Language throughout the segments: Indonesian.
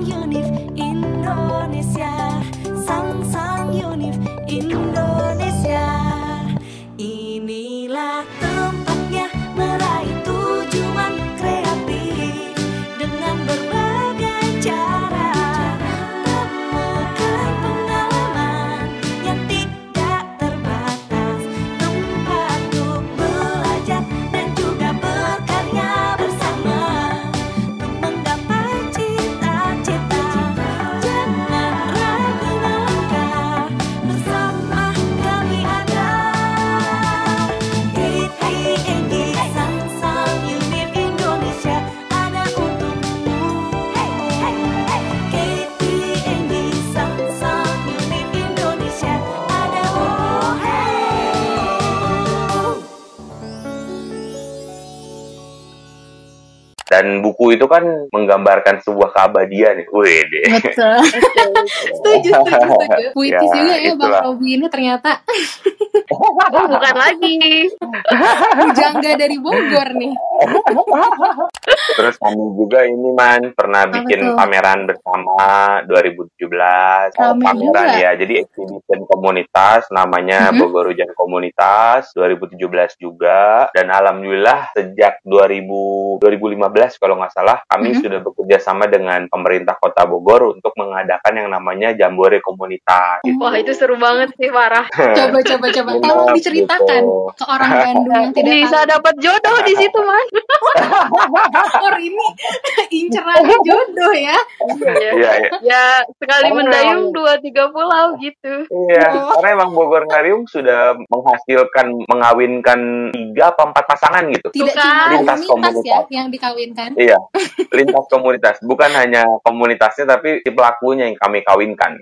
Unif Indonesia Dan buku itu kan menggambarkan sebuah keabadian. Wih deh. Betul. setuju, setuju, setuju. Puitis Ya, juga ya Bang itulah. Robi ini ternyata Oh, bukan lagi. jangga dari Bogor nih. Terus kami juga ini man pernah Apa bikin tuh? pameran bersama 2017. Oh, Rame pameran juga. ya. Jadi exhibition komunitas namanya Mhm. Bogor Hujan Komunitas 2017 juga. Dan alhamdulillah sejak 2000 2015 kalau nggak salah kami Mhm. sudah bekerja sama dengan pemerintah Kota Bogor untuk mengadakan yang namanya Jambore Komunitas. Wah, itu seru banget sih, parah. Coba, coba, coba. Benar, Tolong diceritakan gitu. ke orang Bandung yang tidak Bisa tahu. dapat jodoh di situ, Man. Oh, ini incerannya jodoh ya. Iya. Iya, iya. Ya, sekali Oh. mendayung dua tiga pulau gitu. Iya, Oh. karena emang Bogor Ngariung sudah menghasilkan mengawinkan tiga apa empat pasangan gitu. Tidak Bukan. cuma Lintas komunitas ya yang dikawinkan. Iya, lintas komunitas. Bukan hanya komunitasnya, tapi si pelakunya yang kami kawinkan.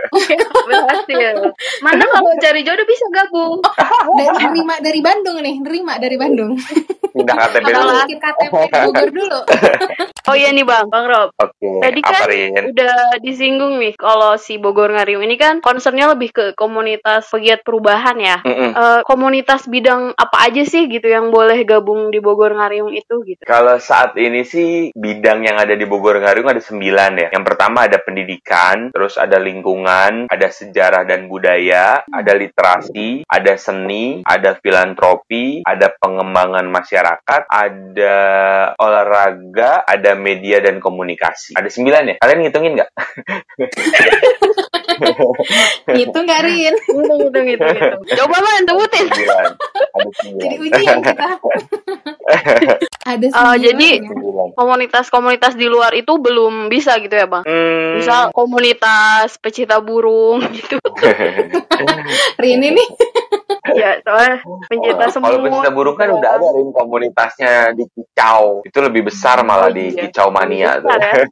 Berhasil. Mana kalau cari jodoh bisa gabung. Nerima dari Bandung nih, nerima dari Bandung. Pindah KTP dulu. KTP Bogor dulu. Oh iya nih, Bang. Bang Rob. Oke, Tadi apa kan Rin? udah disinggung nih kalau si Bogor Ngariung ini kan concernnya lebih ke komunitas pegiat perubahan ya. Mm-mm. Eh, komunitas bidang apa aja sih gitu yang boleh gabung di Bogor Ngariung itu gitu. Kalau saat ini sih bidang yang ada di Bogor Ngariung ada sembilan ya. Yang pertama ada pendidikan, terus ada lingkungan, ada sejarah dan budaya, ada literasi, ada seni, ada filantropi, ada pengembangan masyarakat, ada olahraga, ada media dan komunikasi. Ada sembilan ya? Kalian ngitungin nggak? Itu nggak Rin? Hitung, hitung, hitung. Coba man, sebutin. Jadi ujian kita. Ada Eh, sembilan jadi ya. Sembilan. komunitas-komunitas di luar itu belum bisa gitu ya bang? Hmm. Misal komunitas pecinta burung gitu. Rin ini ya soalnya pencinta semut. Kalau pecinta burung kan udah ada ring komunitasnya di Kicau. Itu lebih besar malah di Iya. Kicau Mania tuh. Ya.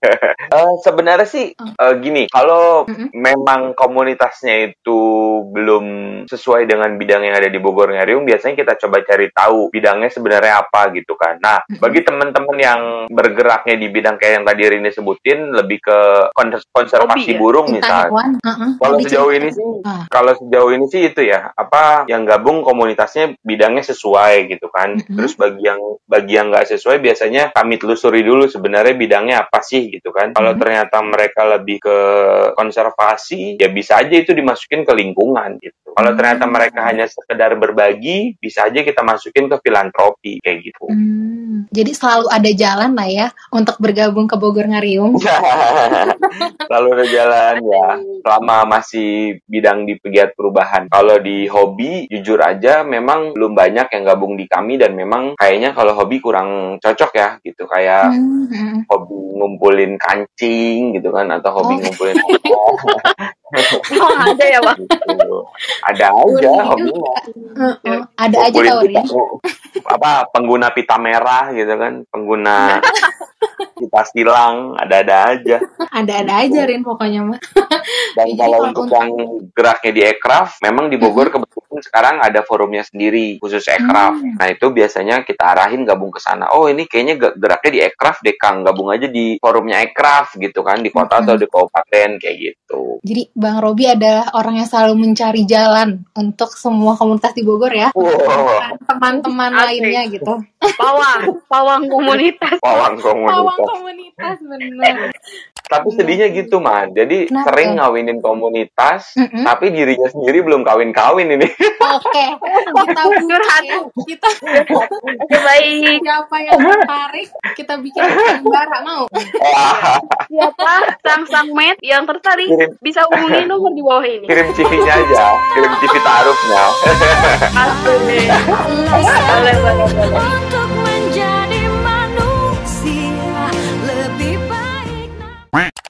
Eh, sebenarnya sih eh, gini, kalau Mm-mm. memang komunitasnya itu belum sesuai dengan bidang yang ada di Bogor Ngariung, biasanya kita coba cari tahu bidangnya sebenarnya apa gitu kan. Nah, bagi teman-teman yang bergeraknya di bidang kayak yang tadi Rini sebutin, lebih ke kons- konservasi Hobi ya? burung Intan misal. Ikhwan. Heeh. Kalau sejauh ini sih, Ah. kalau sejauh ini sih itu ya, apa yang gabung komunitasnya bidangnya sesuai gitu kan. Mhm. Terus bagi yang bagi yang nggak sesuai biasanya kami telusuri dulu sebenarnya bidangnya apa sih gitu kan. Kalau Mhm. ternyata mereka lebih ke konservasi, ya bisa aja itu dimasukin ke lingkungan gitu. Kalau Hmm. ternyata mereka hanya sekedar berbagi, bisa aja kita masukin ke filantropi kayak gitu. Hmm, jadi selalu ada jalan lah ya untuk bergabung ke Bogor Ngariung. Lalu ada jalan ya selama masih bidang di pegiat perubahan. Kalau di hobi jujur aja memang belum banyak yang gabung di kami dan memang kayaknya kalau hobi kurang cocok ya gitu kayak Hmm, hmm. hobi ngumpulin kancing gitu kan atau hobi Oh. ngumpulin Oh ada ya bang? gitu. Ada aja hobinya. Heeh. Ada aja Rin. apa pengguna pita merah gitu kan, pengguna pita silang, ada-ada aja. Ada-ada aja Rin pokoknya mah. Dan kalau untuk yang geraknya di Ekraf, memang di Bogor kebetulan sekarang ada forumnya sendiri khusus Ekraf. Hmm. Nah itu biasanya kita arahin gabung ke sana. Oh ini kayaknya ge- geraknya di Ekraf deh Kang, gabung aja di forumnya Ekraf gitu kan di kota atau di kabupaten kayak gitu. Jadi Bang Robi adalah orang yang selalu mencari jalan untuk semua komunitas di Bogor ya. Wow, Teman-teman Asik. lainnya gitu. Pawang, pawang komunitas. pawang Pawang komunitas. komunitas bener. Tapi sedihnya gitu, Man. Jadi Kenapa? sering ngawinin komunitas, Mm-mm. tapi dirinya sendiri belum kawin-kawin ini. Oke, kita Curhat. ya. kita Oke, baik. siapa yang tertarik kita bikin sayembara mau. Siapa sang-sang met yang tertarik Kirim. bisa hubungi nomor di bawah ini. kirim CV-nya aja, kirim CV taruhnya. Asik. Boleh, boleh, boleh.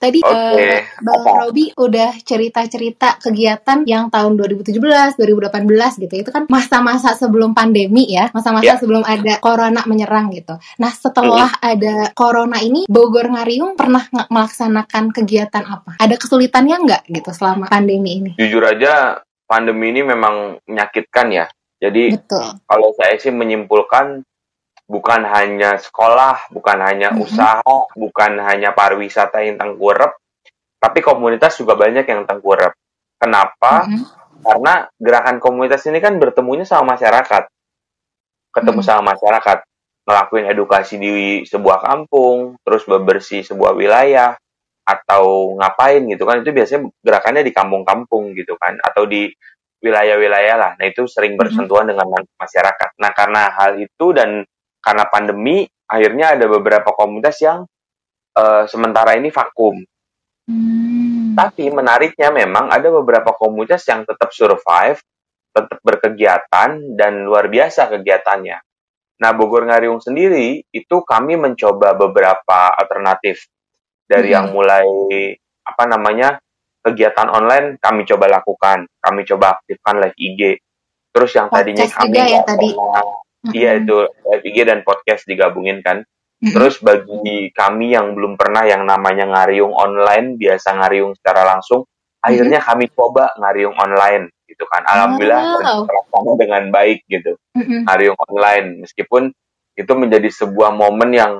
Tadi eh, Bang apa? Robi udah cerita-cerita kegiatan yang tahun 2017, 2018 gitu. Itu kan masa-masa sebelum pandemi ya, masa-masa Ya. sebelum ada corona menyerang gitu. Nah, setelah ada corona ini, Bogor Ngariung pernah melaksanakan kegiatan apa? Ada kesulitannya nggak gitu selama pandemi ini? Jujur aja, pandemi ini memang menyakitkan ya. Jadi Betul. kalau saya sih menyimpulkan bukan hanya sekolah, bukan hanya Mhm. usaha, bukan hanya pariwisata yang tengkurap, tapi komunitas juga banyak yang tengkurap. Kenapa? Mhm. Karena gerakan komunitas ini kan bertemunya sama masyarakat. Ketemu Mhm. sama masyarakat, ngelakuin edukasi di sebuah kampung, terus bebersih sebuah wilayah, atau ngapain gitu kan, itu biasanya gerakannya di kampung-kampung gitu kan, atau di wilayah-wilayah lah. Nah, itu sering bersentuhan dengan ma- masyarakat. Nah, karena hal itu dan karena pandemi, akhirnya ada beberapa komunitas yang eh, sementara ini vakum. Hmm. Tapi menariknya memang ada beberapa komunitas yang tetap survive, tetap berkegiatan, dan luar biasa kegiatannya. Nah, Bogor Ngariung sendiri, itu kami mencoba beberapa alternatif. Dari Mhm. yang mulai, apa namanya, kegiatan online kami coba lakukan. Kami coba aktifkan live IG. Terus yang tadinya Podcast kami juga ya tadi. pernah, iya Mhm. itu live IG dan podcast digabungin kan. Mhm. Terus bagi kami yang belum pernah yang namanya ngariung online, biasa ngariung secara langsung, akhirnya kami coba ngariung online gitu kan. Alhamdulillah terlaksana dengan baik gitu. Ngariung online meskipun itu menjadi sebuah momen yang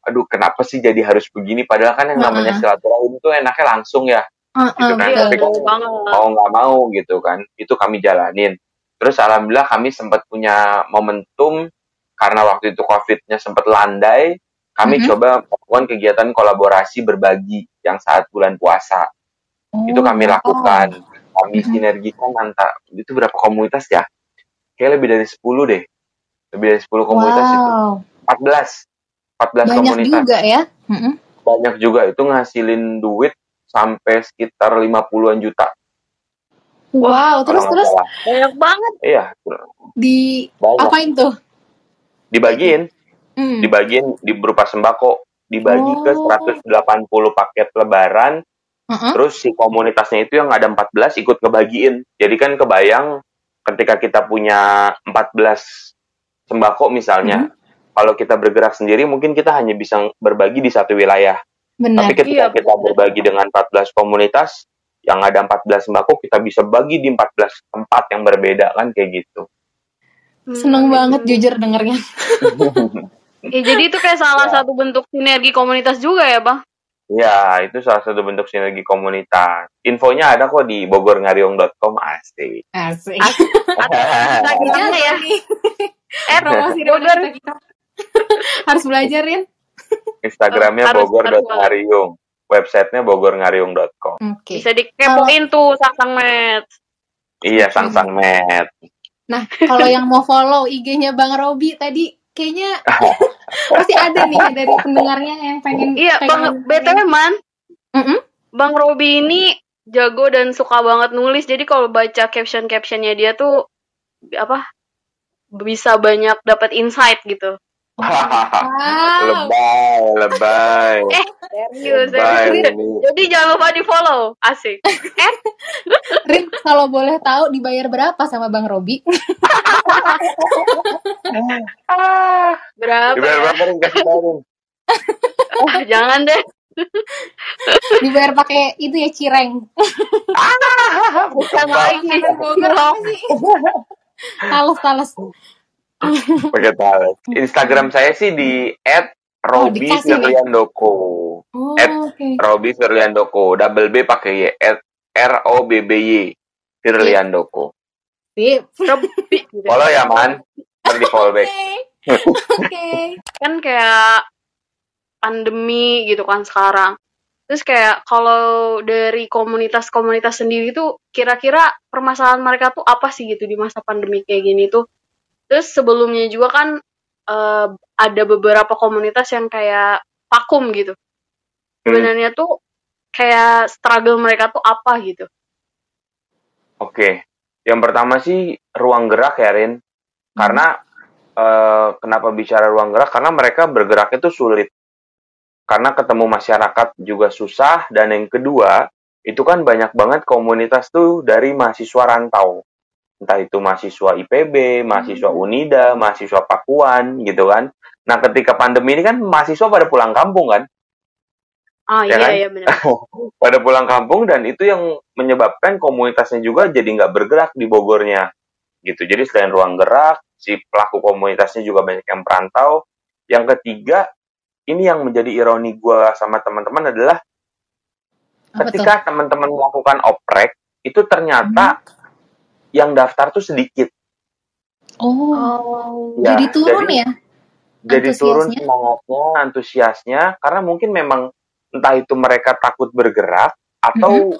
aduh kenapa sih jadi harus begini padahal kan yang namanya Heeh. silaturahim itu enaknya langsung ya Heeh, gitu kan. Iya, Tapi banget. mau nggak mau gitu kan itu kami jalanin terus alhamdulillah kami sempat punya momentum karena waktu itu covidnya sempat landai kami Mhm. coba melakukan kegiatan kolaborasi berbagi yang saat bulan puasa itu Oh, kami wow. lakukan kami Mhm. sinergikan antara itu berapa komunitas ya kayak lebih dari 10 deh lebih dari 10 komunitas itu Wow, 14 14 banyak komunitas juga ya. Mhm. banyak juga itu ngasilin duit sampai sekitar 50-an juta Wow, terus terus salah Banyak banget. iya di banyak apain tuh? dibagiin Hmm. dibagiin di berupa sembako dibagi ke Oh. 180 paket lebaran Heeh. terus si komunitasnya itu yang ada 14 ikut ngebagiin jadi kan kebayang ketika kita punya 14 sembako misalnya Mhm. kalau kita bergerak sendiri mungkin kita hanya bisa berbagi di satu wilayah Benar. tapi ketika Iya, kita benar. berbagi dengan 14 komunitas yang ada 14 sembako kita bisa bagi di 14 tempat yang berbeda kan kayak gitu Seneng banget jujur dengernya. Ya, jadi itu kayak salah Ya. satu bentuk sinergi komunitas juga ya, Bang? Ya, itu salah satu bentuk sinergi komunitas. Infonya ada kok di bogorngariung.com asik. Asik. Instagramnya ya. Eh, Promosi Bogor. kita, kita. Harus belajarin. Instagramnya bogor.ngariung. Websitenya bogorngariung.com. Oke. bisa dikepoin tuh sang-sang met. Iya, sang-sang met. Nah, kalau yang mau follow IG-nya Bang Robi tadi kayaknya pasti ada nih dari pendengarnya yang pengen Iya, pengen Bang BTW Man, Mm-mm. Bang Robi ini jago dan suka banget nulis. Jadi kalau baca caption-captionnya dia tuh apa? bisa banyak dapat insight gitu. Wow. lebay, lebay. Eh, serius, lebay serius. ini. Jadi jangan lupa di follow, asik. Eh, Rin, kalau boleh tahu dibayar berapa sama Bang Robi? berapa? Dibayar ya? berapa nih? Kasih tahu. Ah, jangan deh. Dibayar pakai itu ya cireng. Bukan lagi. Apa sih? Tales-tales. Pakai. Instagram saya sih di @robi dikasih nih. Firliandoko. Oh, At. Robi Firliandoko. Double B pakai Y. At R O B B Y. Firliandoko. Robi. gitu. Follow ya, Man. Ntar di follow back. Oke. Oke. Kan kayak pandemi gitu kan sekarang. Terus kayak kalau dari komunitas-komunitas sendiri tuh kira-kira permasalahan mereka tuh apa sih gitu di masa pandemi kayak gini tuh. Terus sebelumnya juga kan eh, ada beberapa komunitas yang kayak vakum gitu. Sebenarnya tuh kayak struggle mereka tuh apa gitu. Oke. Yang pertama sih ruang gerak ya, Rin. Karena eh, kenapa bicara ruang gerak? Karena mereka bergerak itu sulit. Karena ketemu masyarakat juga susah. Dan yang kedua, itu kan banyak banget komunitas tuh dari mahasiswa rantau. Entah itu mahasiswa IPB, mahasiswa Unida, mahasiswa Pakuan gitu kan. Nah ketika pandemi ini kan mahasiswa pada pulang kampung kan. Ah Ya iya kan? iya benar. pada pulang kampung dan itu yang menyebabkan komunitasnya juga jadi nggak bergerak di Bogornya gitu jadi selain ruang gerak si pelaku komunitasnya juga banyak yang perantau yang ketiga ini yang menjadi ironi gua sama teman-teman adalah Apa ketika teman-teman melakukan oprek itu ternyata yang daftar tuh sedikit Oh, Oh. Ya, jadi turun jadi- ya? jadi turun semangatnya antusiasnya karena mungkin memang entah itu mereka takut bergerak atau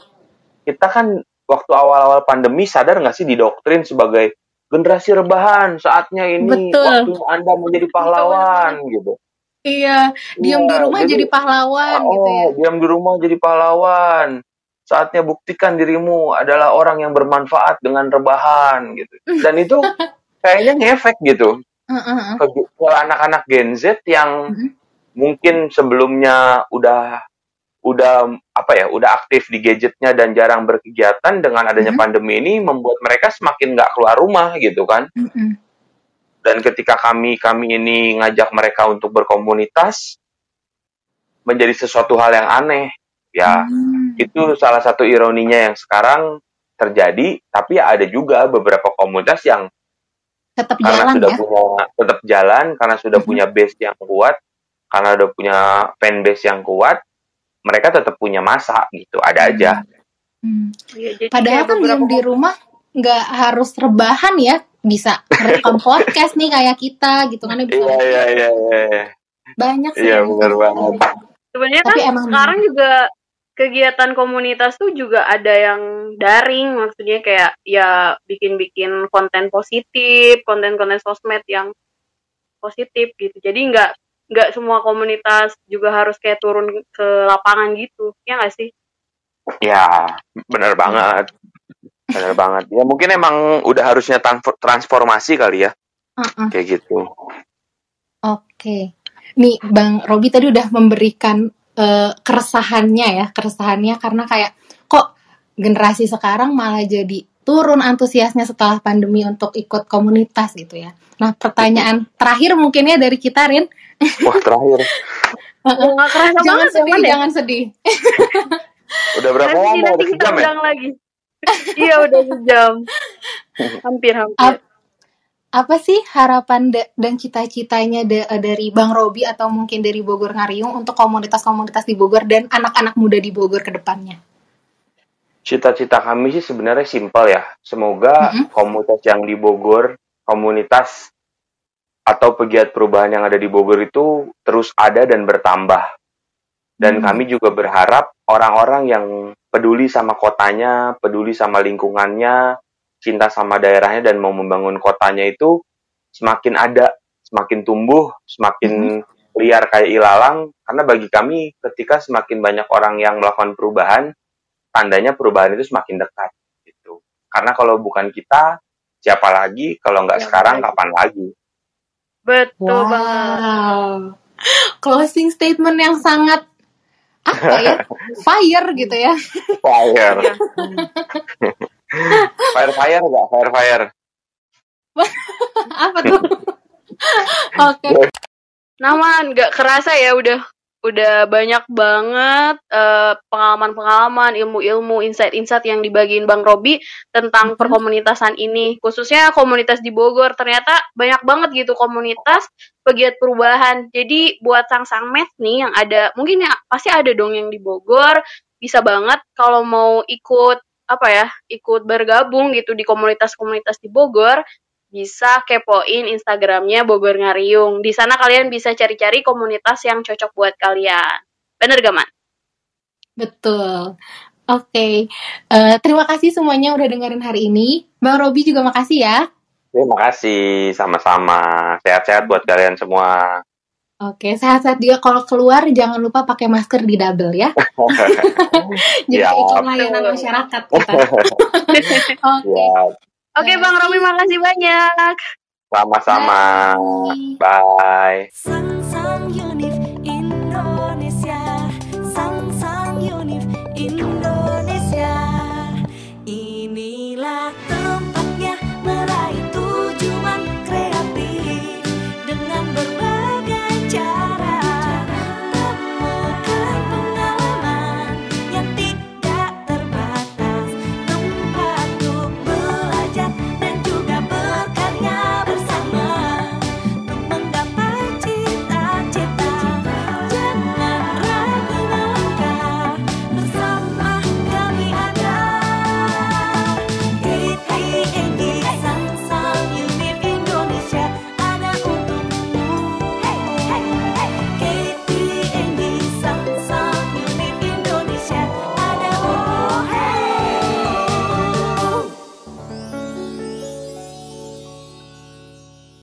kita kan waktu awal-awal pandemi sadar nggak sih didoktrin sebagai generasi rebahan saatnya ini Betul. waktu anda menjadi pahlawan gitu Iya, diam di Iya, rumah jadi, pahlawan oh gitu ya. diam di rumah jadi pahlawan saatnya buktikan dirimu adalah orang yang bermanfaat dengan rebahan gitu dan itu kayaknya ngefek gitu Heeh, heeh. ke, ke anak-anak Gen Z yang Mhm. mungkin sebelumnya udah udah apa ya udah aktif di gadgetnya dan jarang berkegiatan dengan adanya Mhm. pandemi ini membuat mereka semakin nggak keluar rumah gitu kan dan ketika kami kami ini ngajak mereka untuk berkomunitas menjadi sesuatu hal yang aneh ya Hmm. itu salah satu ironinya yang sekarang terjadi tapi ada juga beberapa komunitas yang Tetap karena jalan sudah ya. punya tetap jalan karena sudah Mhm. punya base yang kuat karena udah punya fan base yang kuat mereka tetap punya masa gitu ada aja Hmm. Iya, jadi Padahal kan diam di rumah nggak harus rebahan ya, bisa rekam podcast nih kayak kita gitu kan ya bisa iya iya iya iya banyak sih. iya yang- benar banget Sebenarnya Tapi kan emang- sekarang juga kegiatan komunitas tuh juga ada yang daring, maksudnya kayak ya bikin-bikin konten positif, konten-konten sosmed yang positif gitu. Jadi nggak nggak semua komunitas juga harus kayak turun ke lapangan gitu, ya nggak sih? ya benar banget benar banget ya mungkin emang udah harusnya transfor- transformasi kali ya Heeh. kayak gitu Oke. Nih Bang Robi tadi udah memberikan eh, keresahannya ya, keresahannya karena kayak kok generasi sekarang malah jadi turun antusiasnya setelah pandemi untuk ikut komunitas gitu ya. Nah, pertanyaan terakhir mungkinnya dari kita Rin. wah terakhir Nggak kerasa Jangan banget sedih, ya, jangan sedih. udah berapa nanti, lama nanti udah kita sejam ya lagi. iya udah sejam. Hampir hampir. Ap- Apa sih harapan da- dan cita-citanya da- dari Bang Robi atau mungkin dari Bogor Ngariung untuk komunitas-komunitas di Bogor dan anak-anak muda di Bogor ke depannya? Cita-cita kami sih sebenarnya simpel ya. Semoga Mm-mm. komunitas yang di Bogor, komunitas atau pegiat perubahan yang ada di Bogor itu terus ada dan bertambah. Dan Hmm. kami juga berharap orang-orang yang peduli sama kotanya, peduli sama lingkungannya, cinta sama daerahnya dan mau membangun kotanya itu semakin ada, semakin tumbuh, semakin liar kayak ilalang. Karena bagi kami ketika semakin banyak orang yang melakukan perubahan, tandanya perubahan itu semakin dekat gitu. Karena kalau bukan kita, siapa lagi? Kalau nggak Siapa sekarang, lagi? kapan lagi? Betul banget. Wow. Closing statement yang sangat apa ya? Fire gitu ya. Fire, Iya. Fire, fire nggak? Fire, fire. apa tuh? Oke. Naman, nggak kerasa ya udah udah banyak banget eh, pengalaman-pengalaman, ilmu-ilmu, insight-insight yang dibagiin Bang Robi tentang Mhm. perkomunitasan ini, khususnya komunitas di Bogor. Ternyata banyak banget gitu komunitas pegiat perubahan. Jadi buat sang-sang met nih yang ada, mungkin ya pasti ada dong yang di Bogor, bisa banget kalau mau ikut apa ya, ikut bergabung gitu di komunitas-komunitas di Bogor, bisa kepoin Instagramnya Bogor Ngariung. Di sana kalian bisa cari-cari komunitas yang cocok buat kalian. Bener gak, Man? Betul. Oke, Eh, terima kasih semuanya udah dengerin hari ini. Bang Robi juga makasih ya. Terima kasih, sama-sama. Sehat-sehat buat kalian semua. Oke, sehat-sehat juga. Kalau keluar jangan lupa pakai masker di double ya. Jadi Siap. ikut layanan masyarakat kita. Oke. Ya, Oke Bang Robi makasih banyak. sama-sama. Bye. Bye.